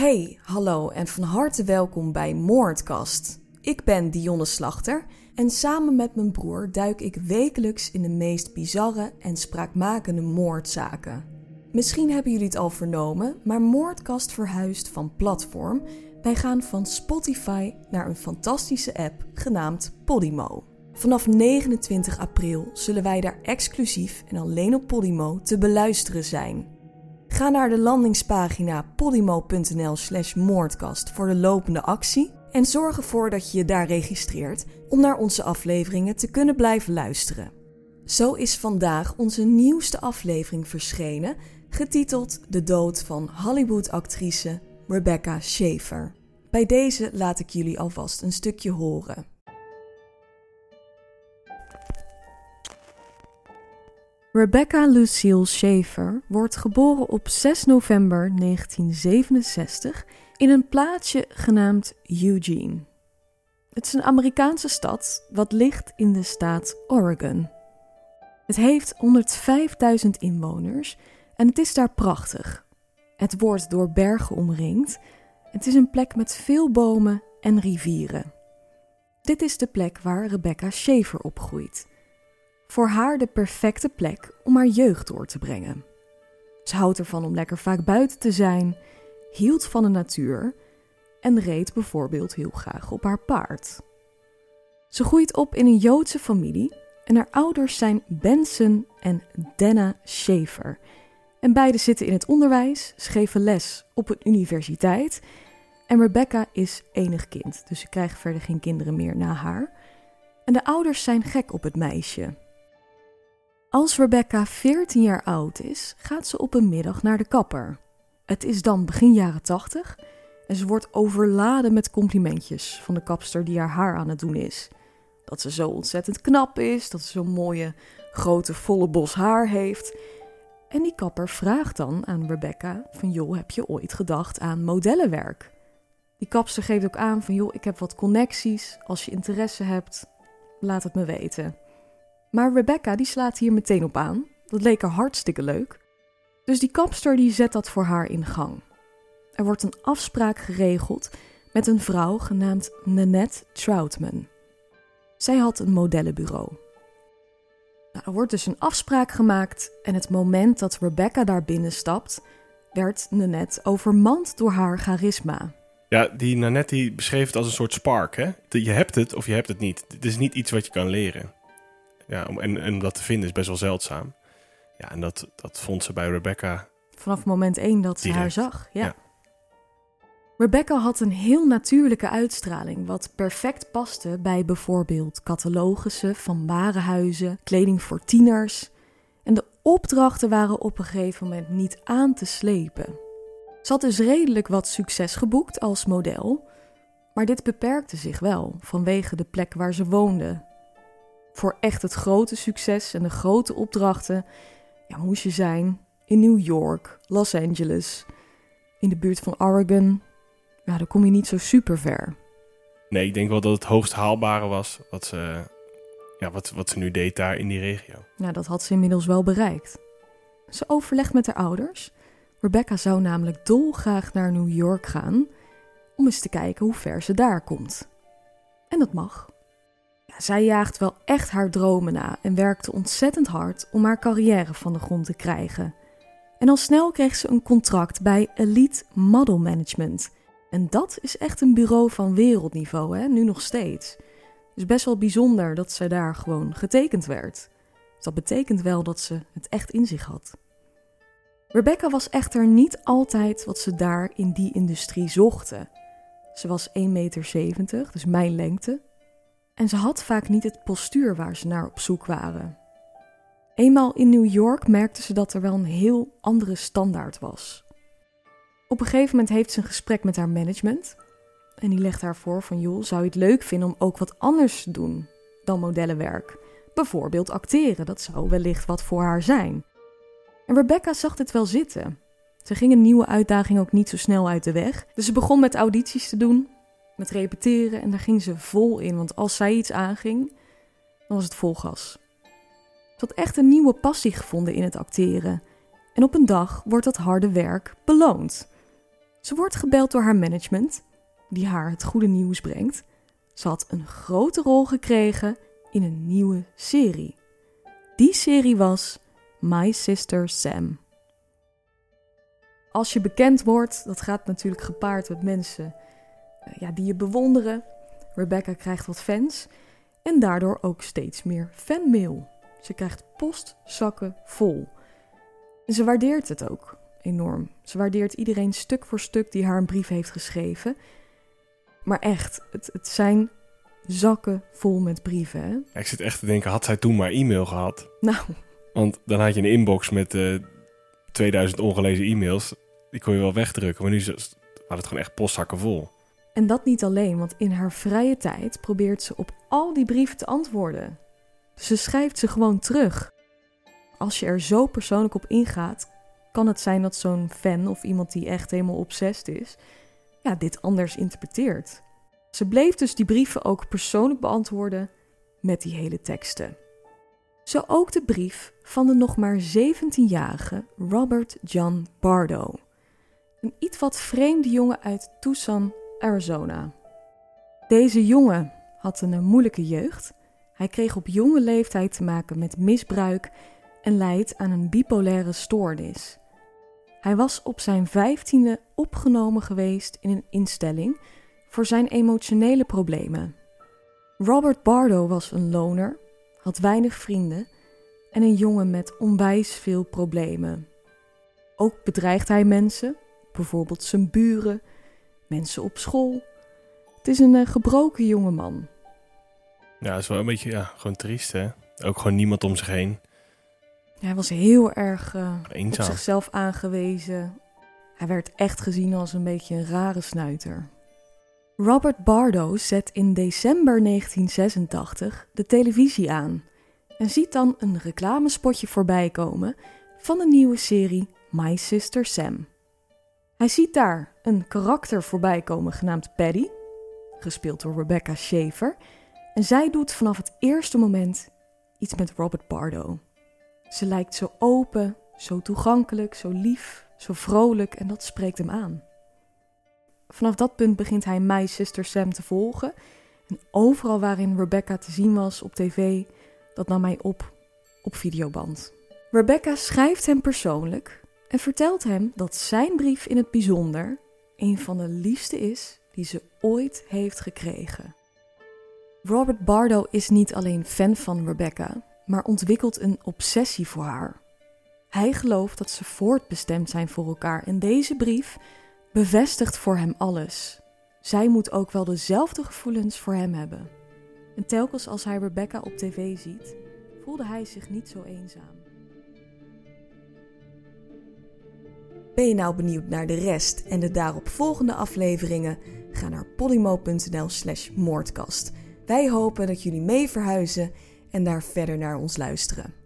Hey, hallo en van harte welkom bij Moordkast. Ik ben Dionne Slachter en samen met mijn broer duik ik wekelijks in de meest bizarre en spraakmakende moordzaken. Misschien hebben jullie het al vernomen, maar Moordkast verhuist van platform. Wij gaan van Spotify naar een fantastische app genaamd Podimo. Vanaf 29 april zullen wij daar exclusief en alleen op Podimo te beluisteren zijn. Ga naar de landingspagina podimo.nl slash moordkast voor de lopende actie en zorg ervoor dat je je daar registreert om naar onze afleveringen te kunnen blijven luisteren. Zo is vandaag onze nieuwste aflevering verschenen, getiteld De dood van Hollywood-actrice Rebecca Schaefer. Bij deze laat ik jullie alvast een stukje horen. Rebecca Lucille Schaefer wordt geboren op 6 november 1967 in een plaatsje genaamd Eugene. Het is een Amerikaanse stad wat ligt in de staat Oregon. Het heeft 105.000 inwoners en het is daar prachtig. Het wordt door bergen omringd. Het is een plek met veel bomen en rivieren. Dit is de plek waar Rebecca Schaefer opgroeit voor haar de perfecte plek om haar jeugd door te brengen. Ze houdt ervan om lekker vaak buiten te zijn, hield van de natuur en reed bijvoorbeeld heel graag op haar paard. Ze groeit op in een Joodse familie en haar ouders zijn Benson en Dana Schaefer. En beide zitten in het onderwijs, geven les op een universiteit. En Rebecca is enig kind, dus ze krijgen verder geen kinderen meer na haar. En de ouders zijn gek op het meisje. Als Rebecca 14 jaar oud is, gaat ze op een middag naar de kapper. Het is dan begin jaren 80 en ze wordt overladen met complimentjes van de kapster die haar haar aan het doen is. Dat ze zo ontzettend knap is, dat ze zo'n mooie grote volle bos haar heeft. En die kapper vraagt dan aan Rebecca van joh, heb je ooit gedacht aan modellenwerk? Die kapster geeft ook aan van joh, ik heb wat connecties, als je interesse hebt, laat het me weten. Maar Rebecca die slaat hier meteen op aan. Dat leek haar hartstikke leuk. Dus die kapster die zet dat voor haar in gang. Er wordt een afspraak geregeld met een vrouw genaamd Nanette Troutman. Zij had een modellenbureau. Nou, er wordt dus een afspraak gemaakt en het moment dat Rebecca daar binnenstapt, werd Nanette overmand door haar charisma. Ja, die Nanette die beschreef het als een soort spark. Hè? Je hebt het of je hebt het niet. Het is niet iets wat je kan leren. Ja, om, en, en dat te vinden is best wel zeldzaam. Ja, en dat, dat vond ze bij Rebecca. Vanaf moment één dat ze haar zag, ja. Rebecca had een heel natuurlijke uitstraling, wat perfect paste bij bijvoorbeeld catalogussen van warenhuizen, kleding voor tieners. En de opdrachten waren op een gegeven moment niet aan te slepen. Ze had dus redelijk wat succes geboekt als model, maar dit beperkte zich wel vanwege de plek waar ze woonde voor echt het grote succes en de grote opdrachten ja, moest je zijn in New York, Los Angeles, in de buurt van Oregon. Ja, dan kom je niet zo super ver. Nee, ik denk wel dat het hoogst haalbare was wat ze, ja, wat, wat ze nu deed daar in die regio. Ja, dat had ze inmiddels wel bereikt. Ze overlegt met haar ouders. Rebecca zou namelijk dolgraag naar New York gaan om eens te kijken hoe ver ze daar komt. En dat mag. Zij jaagt wel echt haar dromen na en werkte ontzettend hard om haar carrière van de grond te krijgen. En al snel kreeg ze een contract bij Elite Model Management. En dat is echt een bureau van wereldniveau, hè? nu nog steeds. Dus best wel bijzonder dat ze daar gewoon getekend werd. Dus dat betekent wel dat ze het echt in zich had. Rebecca was echter niet altijd wat ze daar in die industrie zochten. Ze was 1,70 meter, dus mijn lengte, en ze had vaak niet het postuur waar ze naar op zoek waren. Eenmaal in New York merkte ze dat er wel een heel andere standaard was. Op een gegeven moment heeft ze een gesprek met haar management. En die legt haar voor van joh, zou je het leuk vinden om ook wat anders te doen dan modellenwerk? Bijvoorbeeld acteren, dat zou wellicht wat voor haar zijn. En Rebecca zag dit wel zitten. Ze ging een nieuwe uitdaging ook niet zo snel uit de weg. Dus ze begon met audities te doen met repeteren en daar ging ze vol in. Want als zij iets aanging, dan was het vol gas. Ze had echt een nieuwe passie gevonden in het acteren. En op een dag wordt dat harde werk beloond. Ze wordt gebeld door haar management, die haar het goede nieuws brengt. Ze had een grote rol gekregen in een nieuwe serie. Die serie was My Sister Sam. Als je bekend wordt, dat gaat natuurlijk gepaard met mensen ja, die je bewonderen. Rebecca krijgt wat fans en daardoor ook steeds meer fanmail. Ze krijgt postzakken vol. En ze waardeert het ook enorm. Ze waardeert iedereen stuk voor stuk die haar een brief heeft geschreven. Maar echt, het, het zijn zakken vol met brieven. Hè? ik zit echt te denken, had zij toen maar e-mail gehad? Nou. Want dan had je een inbox met uh, eh, 2000 ongelezen e-mails. Die kon je wel wegdrukken. Maar nu waren het gewoon echt postzakken vol. En dat niet alleen, want in haar vrije tijd probeert ze op al die brieven te antwoorden. Ze schrijft ze gewoon terug. Als je er zo persoonlijk op ingaat, kan het zijn dat zo'n fan of iemand die echt helemaal obsessed is, ja, dit anders interpreteert. Ze bleef dus die brieven ook persoonlijk beantwoorden met die hele teksten. Zo ook de brief van de nog maar 17-jarige Robert John Bardo. Een iets wat vreemde jongen uit Tucson, Arizona. Deze jongen had een moeilijke jeugd. Hij kreeg op jonge leeftijd te maken met misbruik en leidt aan een bipolaire stoornis. Hij was op zijn vijftiende opgenomen geweest in een instelling voor zijn emotionele problemen. Robert Bardo was een loner, had weinig vrienden en een jongen met onwijs veel problemen. Ook bedreigt hij mensen, bijvoorbeeld zijn buren, mensen op school. Het is een uh, gebroken jongeman. Ja, dat is wel een beetje ja, gewoon triest, hè? Ook gewoon niemand om zich heen. Hij was heel erg uh, op zichzelf aangewezen. Hij werd echt gezien als een beetje een rare snuiter. Robert Bardo zet in december 1986 de televisie aan en ziet dan een reclamespotje voorbij komen van een nieuwe serie My Sister Sam. Hij ziet daar een karakter voorbij komen genaamd Paddy, gespeeld door Rebecca Schaefer, en zij doet vanaf het eerste moment iets met Robert Bardo. Ze lijkt zo open, zo toegankelijk, zo lief, zo vrolijk en dat spreekt hem aan. Vanaf dat punt begint hij My Sister Sam te volgen. En overal waarin Rebecca te zien was op tv, dat nam hij op op videoband. Rebecca schrijft hem persoonlijk en vertelt hem dat zijn brief in het bijzonder een van de liefste is die ze ooit heeft gekregen. Robert Bardo is niet alleen fan van Rebecca, maar ontwikkelt een obsessie voor haar. Hij gelooft dat ze voortbestemd zijn voor elkaar en deze brief bevestigt voor hem alles. Zij moet ook wel dezelfde gevoelens voor hem hebben. En telkens als hij Rebecca op tv ziet, voelde hij zich niet zo eenzaam. Ben je nou benieuwd naar de rest en de daaropvolgende afleveringen? Ga naar polymo.nl/slash moordkast. Wij hopen dat jullie mee verhuizen en daar verder naar ons luisteren.